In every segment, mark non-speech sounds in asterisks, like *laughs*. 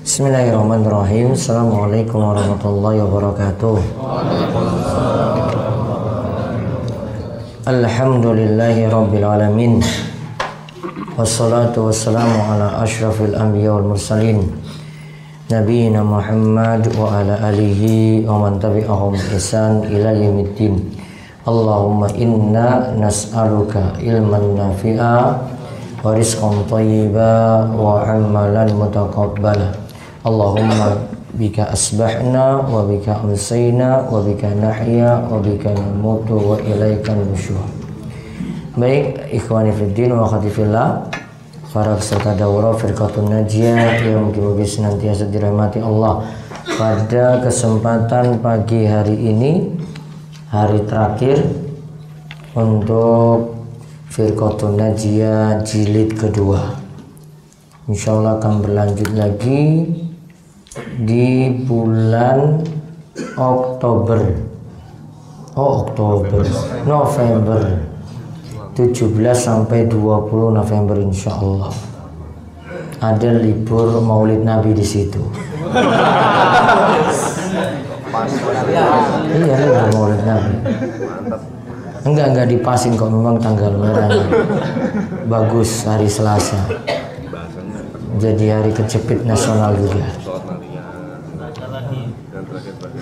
Bismillahirrahmanirrahim. Assalamualaikum warahmatullahi wabarakatuh. Alhamdulillahi rabbil alamin. Wassalatu wassalamu ala ashrafil anbiya wal mursalin. Nabiina Muhammad wa ala alihi wa man tabi'ahum ihsan ila yaumiddin. Allahumma inna nas'aluka ilman nafi'a wa rizqan thayyiba wa amalan mutaqabbala. Allahumma bika asbahna wa bika amsayna wa bika nahya wa bika namutu wa ilaika. Baik, ikhwani fiddin wa khatifillah Para peserta daurah Firqatun Najiyah yang mungkin senantiasa dirahmati Allah Pada kesempatan pagi hari ini Hari terakhir Untuk Firqatun Najiyah jilid kedua Insya Allah akan berlanjut lagi Di bulan Oktober Oh Oktober November 17 sampai 20 November insya Allah ada libur Maulid Nabi di situ. *laughs* iya libur Maulid Nabi. Enggak enggak dipasin kok memang tanggal merah. Bagus hari Selasa. Jadi hari kejepit nasional juga.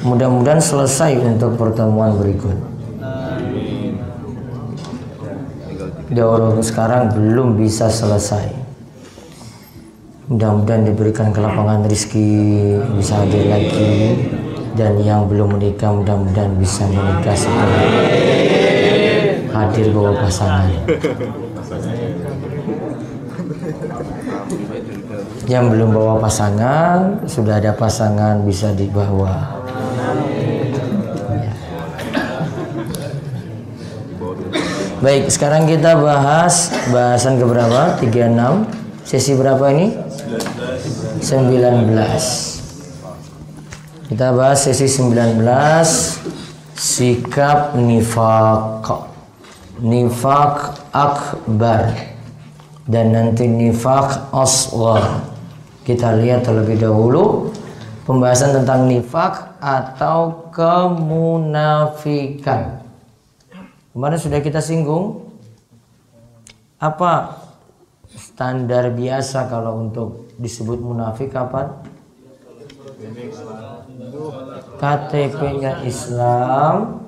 Mudah-mudahan selesai untuk pertemuan berikut. daurah sekarang belum bisa selesai. Mudah-mudahan diberikan kelapangan rizki bisa hadir lagi dan yang belum menikah mudah-mudahan bisa menikah setelah hadir bawa pasangan. Yang belum bawa pasangan sudah ada pasangan bisa dibawa. Baik, sekarang kita bahas bahasan keberapa? 36. Sesi berapa ini? 19. Kita bahas sesi 19 sikap nifak. Nifak akbar dan nanti nifak asghar. Kita lihat terlebih dahulu pembahasan tentang nifak atau kemunafikan. Kemarin sudah kita singgung apa standar biasa kalau untuk disebut munafik kapan? KTP-nya Islam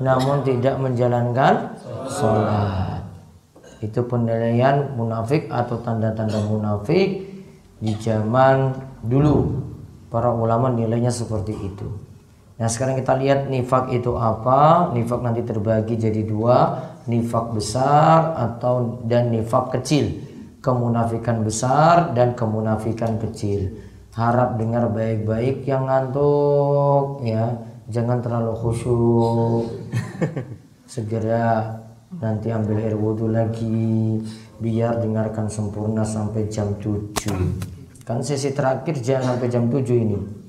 namun tidak menjalankan sholat. Itu penilaian munafik atau tanda-tanda munafik di zaman dulu. Para ulama nilainya seperti itu. Nah sekarang kita lihat nifak itu apa? Nifak nanti terbagi jadi dua, nifak besar atau dan nifak kecil. Kemunafikan besar dan kemunafikan kecil. Harap dengar baik-baik yang ngantuk ya. Jangan terlalu khusyuk. *laughs* Segera nanti ambil air wudhu lagi biar dengarkan sempurna sampai jam 7. Kan sesi terakhir jangan sampai jam 7 ini.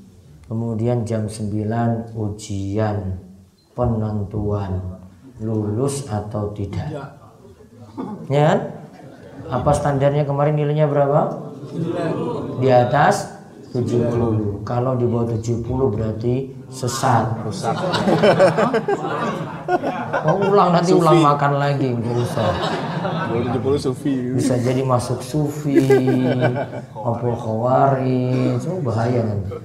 Kemudian jam 9 ujian penentuan lulus atau tidak. Ya kan? Apa standarnya kemarin nilainya berapa? Di atas 70. Kalau di bawah 70 berarti sesat. Rusak. *laughs* Oh, ulang nanti ulang makan lagi udah usah. 70 sufi. Bisa jadi masuk sufi, *laughs* apa khawari, itu bahaya nanti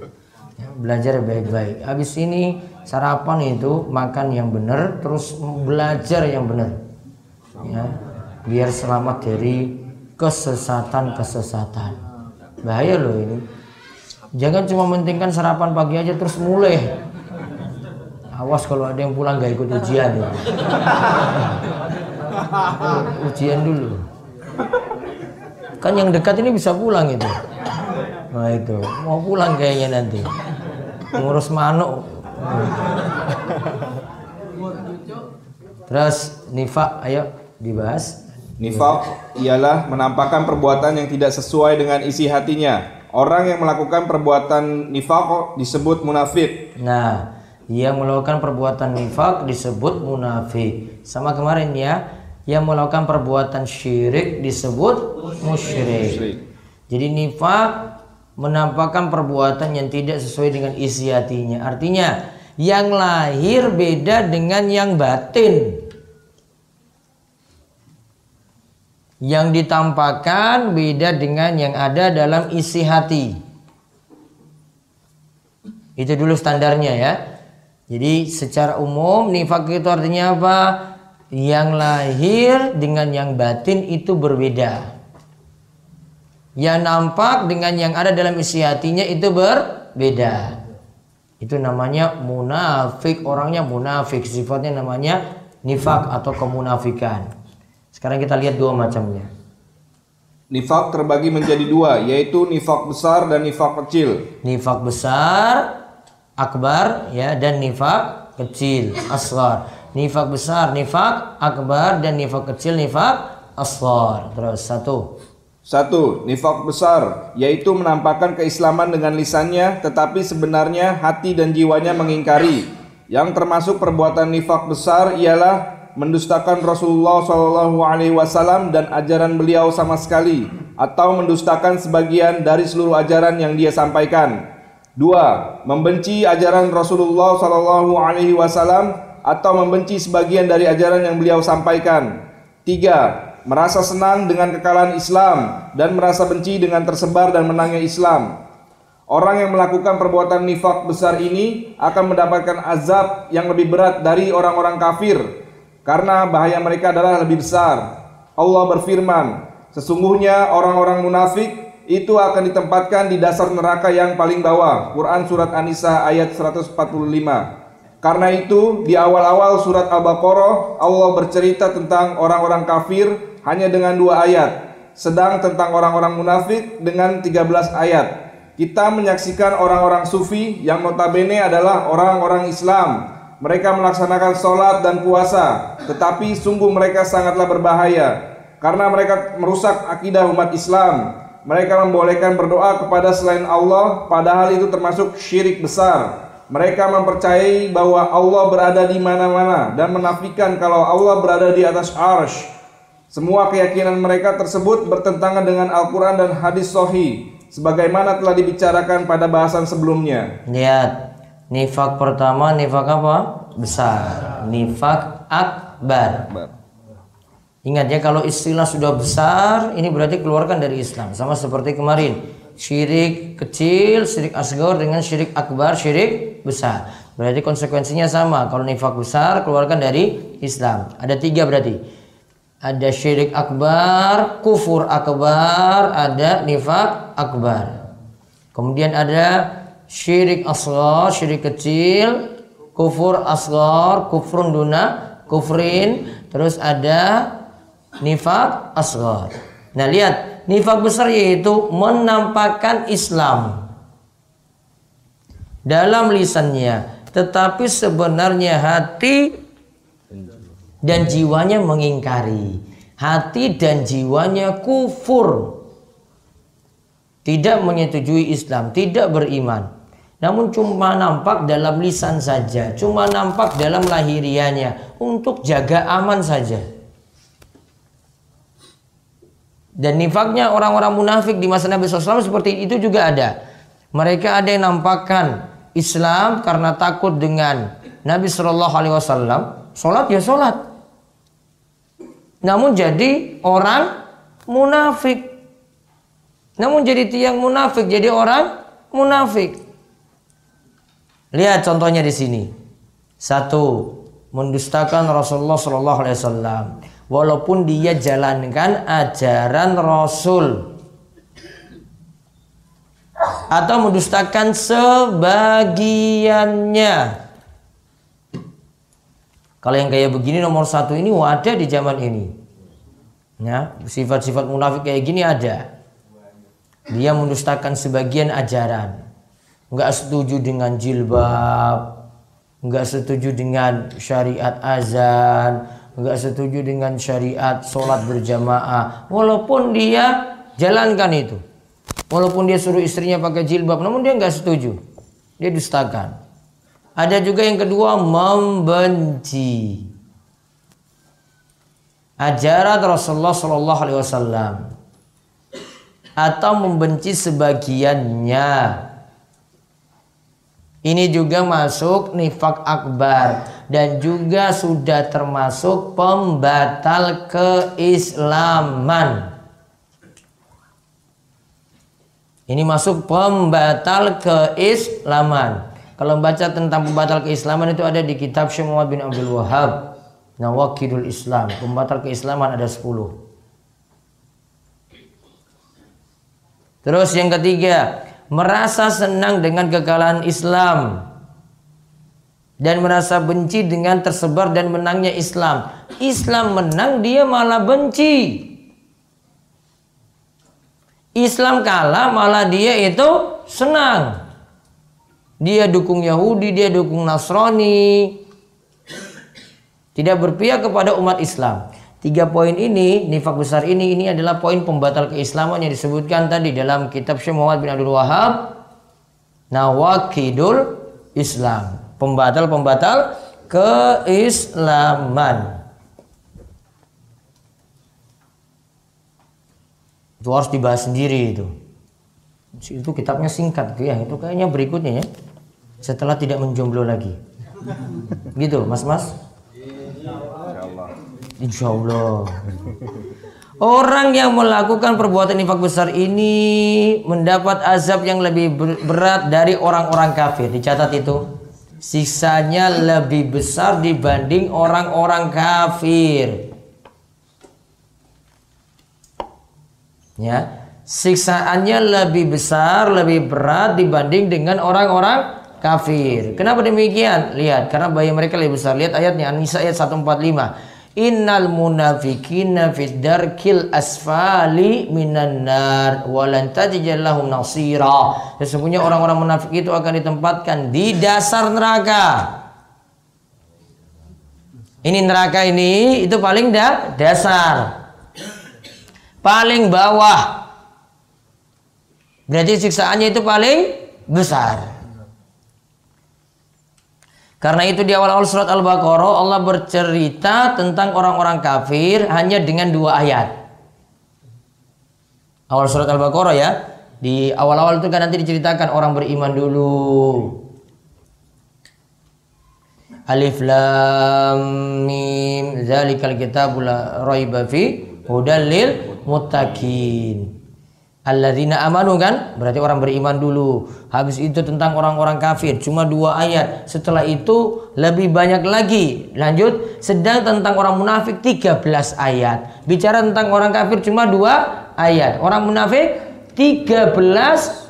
belajar baik-baik. Habis ini sarapan itu makan yang benar, terus belajar yang benar. Ya, biar selamat dari kesesatan-kesesatan. Bahaya loh ini. Jangan cuma mentingkan sarapan pagi aja terus mulai. Awas kalau ada yang pulang gak ikut ujian ya. ujian dulu. Kan yang dekat ini bisa pulang itu. Nah itu, mau pulang kayaknya nanti ngurus manuk terus nifak ayo dibahas Nifak ialah menampakkan perbuatan yang tidak sesuai dengan isi hatinya. Orang yang melakukan perbuatan nifak disebut munafik. nah yang melakukan perbuatan nifak disebut munafik sama kemarin ya yang melakukan perbuatan syirik disebut musyrik Musyrik. jadi nifak menampakkan perbuatan yang tidak sesuai dengan isi hatinya. Artinya, yang lahir beda dengan yang batin. Yang ditampakkan beda dengan yang ada dalam isi hati. Itu dulu standarnya ya. Jadi secara umum nifak itu artinya apa? Yang lahir dengan yang batin itu berbeda. Yang nampak dengan yang ada dalam isi hatinya itu berbeda. Itu namanya munafik, orangnya munafik, sifatnya namanya nifak atau kemunafikan. Sekarang kita lihat dua macamnya. Nifak terbagi menjadi dua, yaitu nifak besar dan nifak kecil. Nifak besar, akbar, ya, dan nifak kecil, asghar. Nifak besar, nifak akbar, dan nifak kecil, nifak asghar. Terus satu. Satu, nifak besar, yaitu menampakkan keislaman dengan lisannya, tetapi sebenarnya hati dan jiwanya mengingkari. Yang termasuk perbuatan nifak besar ialah mendustakan Rasulullah Shallallahu Alaihi Wasallam dan ajaran beliau sama sekali, atau mendustakan sebagian dari seluruh ajaran yang dia sampaikan. Dua, membenci ajaran Rasulullah Shallallahu Alaihi Wasallam atau membenci sebagian dari ajaran yang beliau sampaikan. Tiga, merasa senang dengan kekalahan Islam dan merasa benci dengan tersebar dan menangnya Islam. Orang yang melakukan perbuatan nifak besar ini akan mendapatkan azab yang lebih berat dari orang-orang kafir karena bahaya mereka adalah lebih besar. Allah berfirman, sesungguhnya orang-orang munafik itu akan ditempatkan di dasar neraka yang paling bawah. Quran surat An-Nisa ayat 145. Karena itu di awal-awal surat Al-Baqarah Allah bercerita tentang orang-orang kafir hanya dengan dua ayat. Sedang tentang orang-orang munafik dengan 13 ayat. Kita menyaksikan orang-orang sufi yang notabene adalah orang-orang Islam mereka melaksanakan sholat dan puasa, tetapi sungguh mereka sangatlah berbahaya karena mereka merusak akidah umat Islam. Mereka membolehkan berdoa kepada selain Allah, padahal itu termasuk syirik besar. Mereka mempercayai bahwa Allah berada di mana-mana dan menafikan kalau Allah berada di atas arsh. Semua keyakinan mereka tersebut bertentangan dengan Al-Quran dan hadis Sahih, sebagaimana telah dibicarakan pada bahasan sebelumnya. Lihat, Nifak pertama nifak apa? Besar. Nifak akbar. Ingat ya kalau istilah sudah besar ini berarti keluarkan dari Islam. Sama seperti kemarin. Syirik kecil, syirik asgar dengan syirik akbar, syirik besar. Berarti konsekuensinya sama. Kalau nifak besar keluarkan dari Islam. Ada tiga berarti. Ada syirik akbar, kufur akbar, ada nifak akbar. Kemudian ada syirik asghar, syirik kecil, kufur asghar, kufrun duna, kufrin, terus ada nifak asghar. Nah, lihat, nifak besar yaitu menampakkan Islam dalam lisannya, tetapi sebenarnya hati dan jiwanya mengingkari. Hati dan jiwanya kufur. Tidak menyetujui Islam, tidak beriman. Namun cuma nampak dalam lisan saja, cuma nampak dalam lahirianya untuk jaga aman saja. Dan nifaknya orang-orang munafik di masa Nabi SAW seperti itu juga ada. Mereka ada yang nampakkan Islam karena takut dengan Nabi Shallallahu Alaihi Wasallam. Sholat ya sholat. Namun jadi orang munafik. Namun jadi tiang munafik, jadi orang munafik. Lihat contohnya di sini. Satu, mendustakan Rasulullah Shallallahu Alaihi Wasallam. Walaupun dia jalankan ajaran Rasul atau mendustakan sebagiannya. Kalau yang kayak begini nomor satu ini ada di zaman ini. Ya, sifat-sifat munafik kayak gini ada. Dia mendustakan sebagian ajaran nggak setuju dengan jilbab, nggak setuju dengan syariat azan, nggak setuju dengan syariat sholat berjamaah, walaupun dia jalankan itu, walaupun dia suruh istrinya pakai jilbab, namun dia nggak setuju, dia dustakan. Ada juga yang kedua membenci ajaran Rasulullah Shallallahu Alaihi Wasallam. atau membenci sebagiannya. Ini juga masuk nifak akbar dan juga sudah termasuk pembatal keislaman. Ini masuk pembatal keislaman. Kalau baca tentang pembatal keislaman itu ada di kitab Muhammad bin Abdul Wahab. Nawakidul Islam. Pembatal keislaman ada 10. Terus yang ketiga, merasa senang dengan kekalahan Islam dan merasa benci dengan tersebar dan menangnya Islam. Islam menang, dia malah benci. Islam kalah malah dia itu senang. Dia dukung Yahudi, dia dukung Nasrani. Tidak berpihak kepada umat Islam. Tiga poin ini, nifak besar ini, ini adalah poin pembatal keislaman yang disebutkan tadi dalam kitab Syekh bin Abdul Wahab. Nawakidul Islam. Pembatal-pembatal keislaman. Itu harus dibahas sendiri itu. Itu kitabnya singkat ya. Itu kayaknya berikutnya ya. Setelah tidak menjomblo lagi. Gitu, Mas-mas? Insya Allah. Orang yang melakukan perbuatan nifak besar ini mendapat azab yang lebih berat dari orang-orang kafir. Dicatat itu. Siksanya lebih besar dibanding orang-orang kafir. ya siksaannya lebih besar, lebih berat dibanding dengan orang-orang kafir. Kenapa demikian? Lihat, karena bayi mereka lebih besar. Lihat ayatnya An-Nisa ayat 145. Innal munafikina fid darkil asfali minan nar walan nasira. Sesungguhnya orang-orang munafik itu akan ditempatkan di dasar neraka. Ini neraka ini itu paling da dasar paling bawah. Berarti siksaannya itu paling besar. Karena itu di awal-awal surat Al-Baqarah Allah bercerita tentang orang-orang kafir hanya dengan dua ayat. Awal surat Al-Baqarah ya. Di awal-awal itu kan nanti diceritakan orang beriman dulu. Alif lam mim zalikal kitabul raiba fi hudal lil muttaqin. Alladzina amanu kan berarti orang beriman dulu. Habis itu tentang orang-orang kafir cuma dua ayat. Setelah itu lebih banyak lagi. Lanjut sedang tentang orang munafik 13 ayat. Bicara tentang orang kafir cuma dua ayat. Orang munafik 13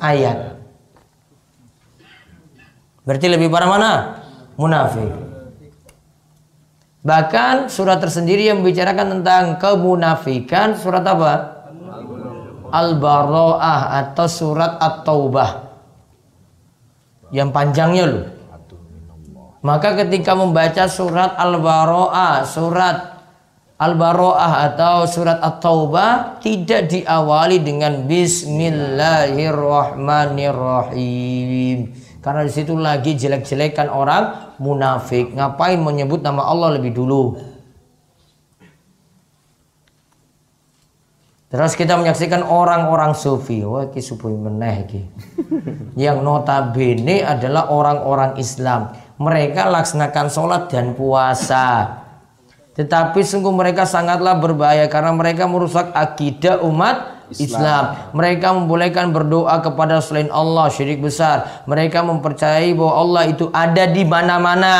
ayat. Berarti lebih parah mana? Munafik. Bahkan surat tersendiri yang membicarakan tentang kemunafikan surat apa? Al-Baro'ah atau surat At-Taubah. Yang panjangnya loh. Maka ketika membaca surat Al-Baro'ah, surat Al-Baro'ah atau surat At-Taubah tidak diawali dengan Bismillahirrahmanirrahim. Karena di situ lagi jelek-jelekan orang munafik. Ngapain menyebut nama Allah lebih dulu? Terus kita menyaksikan orang-orang sufi. Wah, ki sufi meneh ki. *laughs* Yang notabene adalah orang-orang Islam. Mereka laksanakan sholat dan puasa. Tetapi sungguh mereka sangatlah berbahaya karena mereka merusak akidah umat Islam. Islam. Mereka membolehkan berdoa kepada selain Allah syirik besar. Mereka mempercayai bahwa Allah itu ada di mana-mana.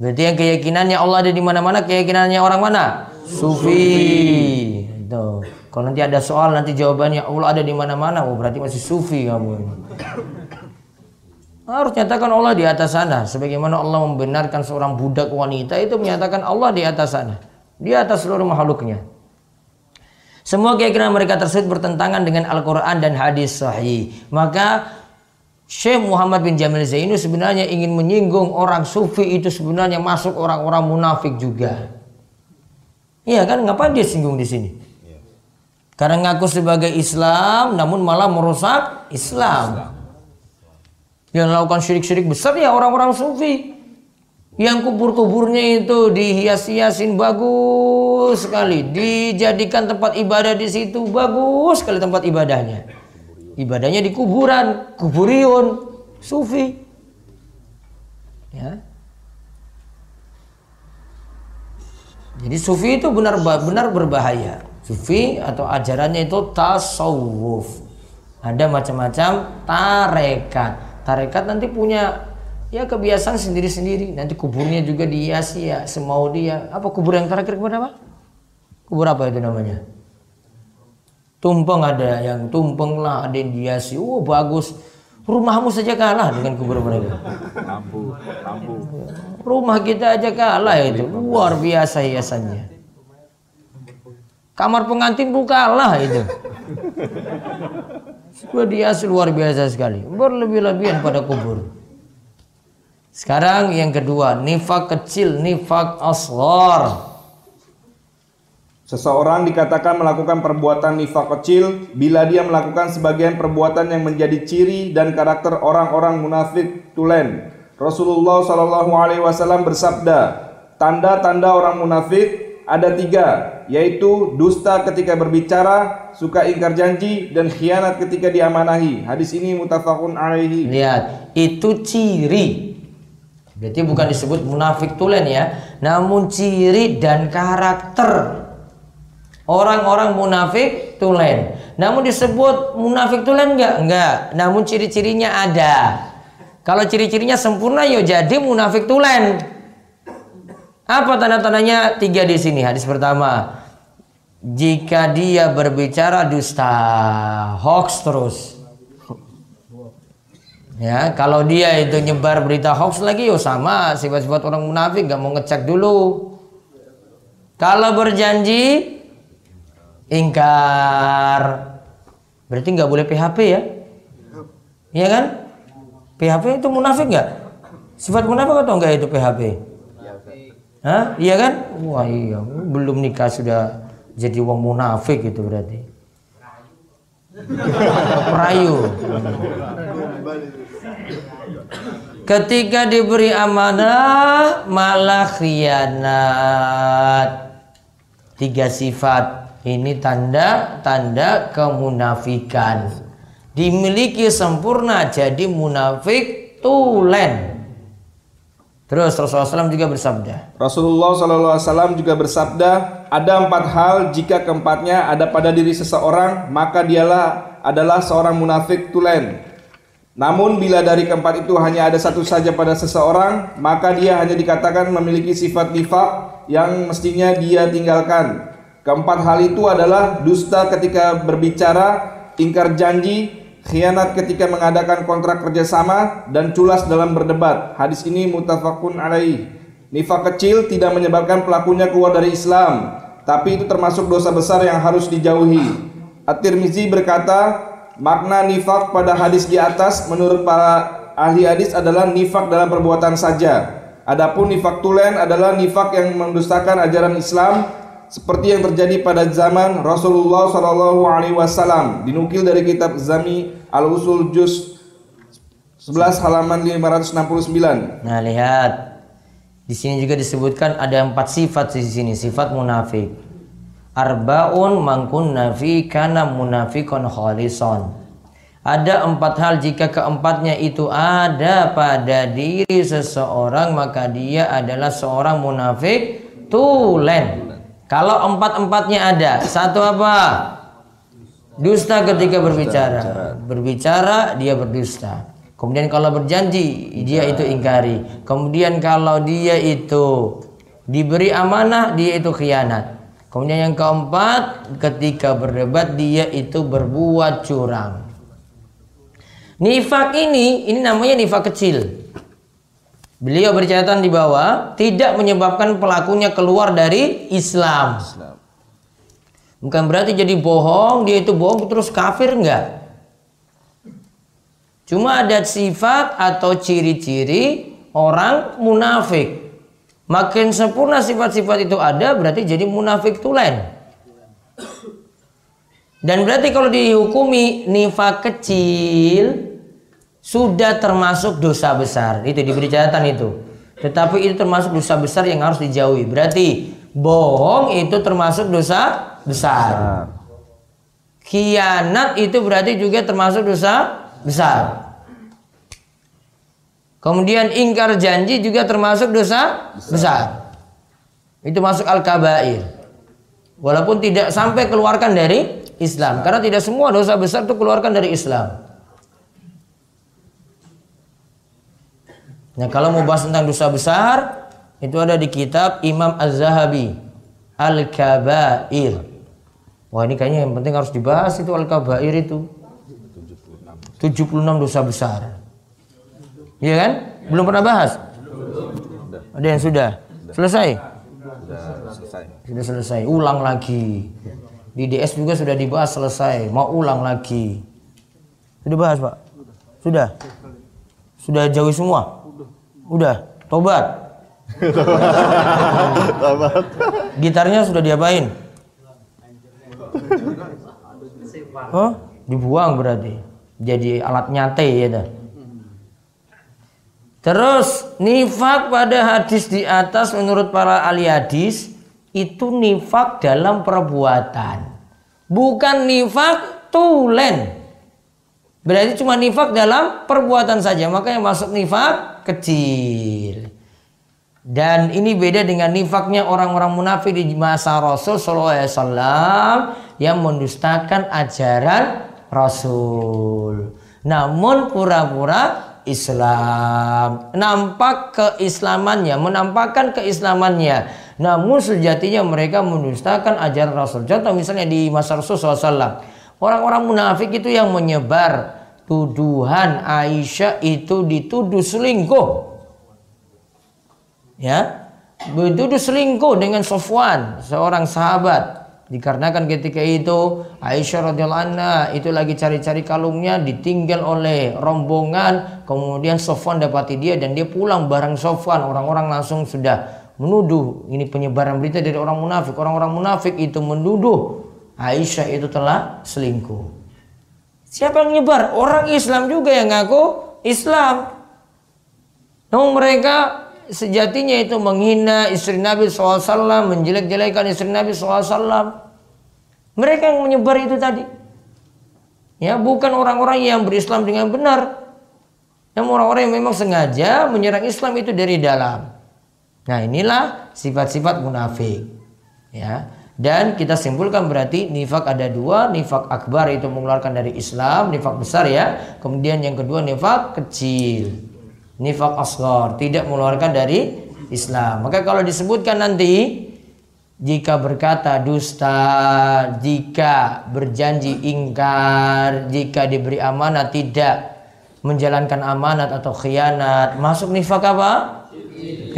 Berarti yang keyakinannya Allah ada di mana-mana, keyakinannya orang mana? Sufi. Itu. Kalau nanti ada soal nanti jawabannya Allah ada di mana-mana, oh berarti masih sufi kamu. Harus nyatakan Allah di atas sana. Sebagaimana Allah membenarkan seorang budak wanita itu menyatakan Allah di atas sana. Di atas seluruh makhluknya. Semua keyakinan mereka tersebut bertentangan dengan Al-Quran dan hadis sahih. Maka Syekh Muhammad bin Jamil Zainu sebenarnya ingin menyinggung orang sufi itu sebenarnya masuk orang-orang munafik juga. Iya kan? Ngapain dia singgung di sini? Karena ngaku sebagai Islam, namun malah merusak Islam. Yang melakukan syirik-syirik besar ya orang-orang sufi. Yang kubur-kuburnya itu dihias-hiasin bagus sekali, dijadikan tempat ibadah di situ bagus sekali tempat ibadahnya. Ibadahnya di kuburan, kuburion, sufi. Ya. Jadi sufi itu benar-benar berbahaya. Sufi atau ajarannya itu tasawuf. Ada macam-macam tarekat. Tarekat nanti punya ya kebiasaan sendiri-sendiri. Nanti kuburnya juga dihiasi ya semau dia. Apa kubur yang terakhir kepada apa? Kubur apa itu namanya? Tumpeng ada yang tumpeng lah, ada yang dihiasi. Oh bagus. Rumahmu saja kalah dengan kubur mereka. Lampu, lampu. Rumah kita aja kalah itu. Luar biasa hiasannya. Kamar pengantin pun kalah itu. Sudah dia luar biasa sekali. Berlebih-lebihan pada kubur. Sekarang yang kedua, nifak kecil, nifak asghar. Seseorang dikatakan melakukan perbuatan nifak kecil bila dia melakukan sebagian perbuatan yang menjadi ciri dan karakter orang-orang munafik tulen. Rasulullah Shallallahu Alaihi Wasallam bersabda, tanda-tanda orang munafik ada tiga, yaitu dusta ketika berbicara, suka ingkar janji, dan khianat ketika diamanahi. Hadis ini mutafakun alaihi. Lihat, itu ciri. Berarti bukan disebut munafik tulen ya, namun ciri dan karakter Orang-orang munafik tulen. Namun disebut munafik tulen enggak? Enggak. Namun ciri-cirinya ada. Kalau ciri-cirinya sempurna ya jadi munafik tulen. Apa tanda-tandanya? Tiga di sini. Hadis pertama. Jika dia berbicara dusta, hoax terus. Ya, kalau dia itu nyebar berita hoax lagi, yo sama sifat-sifat orang munafik, gak mau ngecek dulu. Kalau berjanji, ingkar. Berarti nggak boleh PHP ya? Iya kan? PHP itu munafik nggak? Sifat munafik atau enggak itu PHP Hah? iya kan? Wah iya. Belum nikah sudah jadi uang munafik itu berarti. Perayu. Ketika diberi amanah malah khianat. Tiga sifat ini tanda-tanda kemunafikan. Dimiliki sempurna jadi munafik tulen. Terus Rasulullah SAW juga bersabda. Rasulullah SAW juga bersabda, ada empat hal jika keempatnya ada pada diri seseorang, maka dialah adalah seorang munafik tulen. Namun bila dari keempat itu hanya ada satu saja pada seseorang, maka dia hanya dikatakan memiliki sifat nifak yang mestinya dia tinggalkan. Keempat hal itu adalah dusta ketika berbicara, ingkar janji, khianat ketika mengadakan kontrak kerjasama, dan culas dalam berdebat. Hadis ini mutafakun alaih. Nifak kecil tidak menyebabkan pelakunya keluar dari Islam, tapi itu termasuk dosa besar yang harus dijauhi. At-Tirmizi berkata, makna nifak pada hadis di atas menurut para ahli hadis adalah nifak dalam perbuatan saja. Adapun nifak tulen adalah nifak yang mendustakan ajaran Islam seperti yang terjadi pada zaman Rasulullah Shallallahu Alaihi Wasallam dinukil dari kitab Zami Al Usul Juz 11 halaman 569. Nah lihat di sini juga disebutkan ada empat sifat di sini sifat munafik. Arbaun mangkun nafi kana munafikon khalison. Ada empat hal jika keempatnya itu ada pada diri seseorang maka dia adalah seorang munafik tulen. Kalau empat-empatnya ada, satu apa? Dusta ketika berbicara. Berbicara dia berdusta. Kemudian kalau berjanji dia itu ingkari. Kemudian kalau dia itu diberi amanah dia itu khianat. Kemudian yang keempat ketika berdebat dia itu berbuat curang. Nifak ini ini namanya nifak kecil. Beliau bercatatan di bawah tidak menyebabkan pelakunya keluar dari Islam. Bukan berarti jadi bohong, dia itu bohong terus kafir enggak. Cuma ada sifat atau ciri-ciri orang munafik. Makin sempurna sifat-sifat itu ada berarti jadi munafik tulen. Dan berarti kalau dihukumi nifak kecil sudah termasuk dosa besar. Itu diberi catatan itu. Tetapi itu termasuk dosa besar yang harus dijauhi. Berarti bohong itu termasuk dosa besar. Khianat itu berarti juga termasuk dosa besar. Kemudian ingkar janji juga termasuk dosa besar. Itu masuk al-kabair. Walaupun tidak sampai keluarkan dari Islam. Karena tidak semua dosa besar itu keluarkan dari Islam. Nah kalau mau bahas tentang dosa besar itu ada di kitab Imam Az-Zahabi Al-Kabair. Wah ini kayaknya yang penting harus dibahas itu Al-Kabair itu. 76 dosa besar. Iya kan? Belum pernah bahas? Ada yang sudah? Selesai? Sudah selesai. Ulang lagi. Di DS juga sudah dibahas selesai. Mau ulang lagi. Sudah bahas Pak? Sudah? Sudah jauh semua? Udah, tobat. Gitarnya sudah diapain? Oh, dibuang berarti. Jadi alat nyate ya dah. Terus nifak pada hadis di atas menurut para ahli hadis itu nifak dalam perbuatan. Bukan nifak tulen. Berarti cuma nifak dalam perbuatan saja. Maka yang masuk nifak kecil. Dan ini beda dengan nifaknya orang-orang munafik di masa Rasul SAW yang mendustakan ajaran Rasul. Namun pura-pura Islam, nampak keislamannya, menampakkan keislamannya. Namun sejatinya mereka mendustakan ajaran Rasul. Contoh misalnya di masa Rasul SAW, orang-orang munafik itu yang menyebar tuduhan Aisyah itu dituduh selingkuh. Ya, dituduh selingkuh dengan Sofwan, seorang sahabat. Dikarenakan ketika itu Aisyah radhiyallahu anha itu lagi cari-cari kalungnya ditinggal oleh rombongan, kemudian Sofwan dapati dia dan dia pulang bareng Sofwan. Orang-orang langsung sudah menuduh ini penyebaran berita dari orang munafik. Orang-orang munafik itu menuduh Aisyah itu telah selingkuh. Siapa yang nyebar? Orang Islam juga yang ngaku Islam. Namun mereka sejatinya itu menghina istri Nabi SAW, menjelek-jelekan istri Nabi SAW. Mereka yang menyebar itu tadi. Ya, bukan orang-orang yang berislam dengan benar. Yang orang-orang yang memang sengaja menyerang Islam itu dari dalam. Nah, inilah sifat-sifat munafik. Ya. Dan kita simpulkan berarti nifak ada dua, nifak akbar itu mengeluarkan dari Islam, nifak besar ya. Kemudian yang kedua nifak kecil, nifak asghar, tidak mengeluarkan dari Islam. Maka kalau disebutkan nanti jika berkata dusta, jika berjanji ingkar, jika diberi amanat tidak menjalankan amanat atau khianat, masuk nifak apa?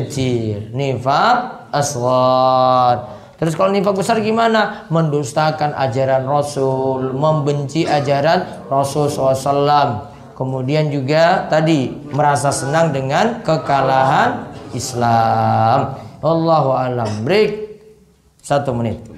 Kecil. Nifak asghar. Terus kalau nifak besar gimana? Mendustakan ajaran Rasul, membenci ajaran Rasul SAW. Kemudian juga tadi merasa senang dengan kekalahan Islam. Allahu alam. Break satu menit.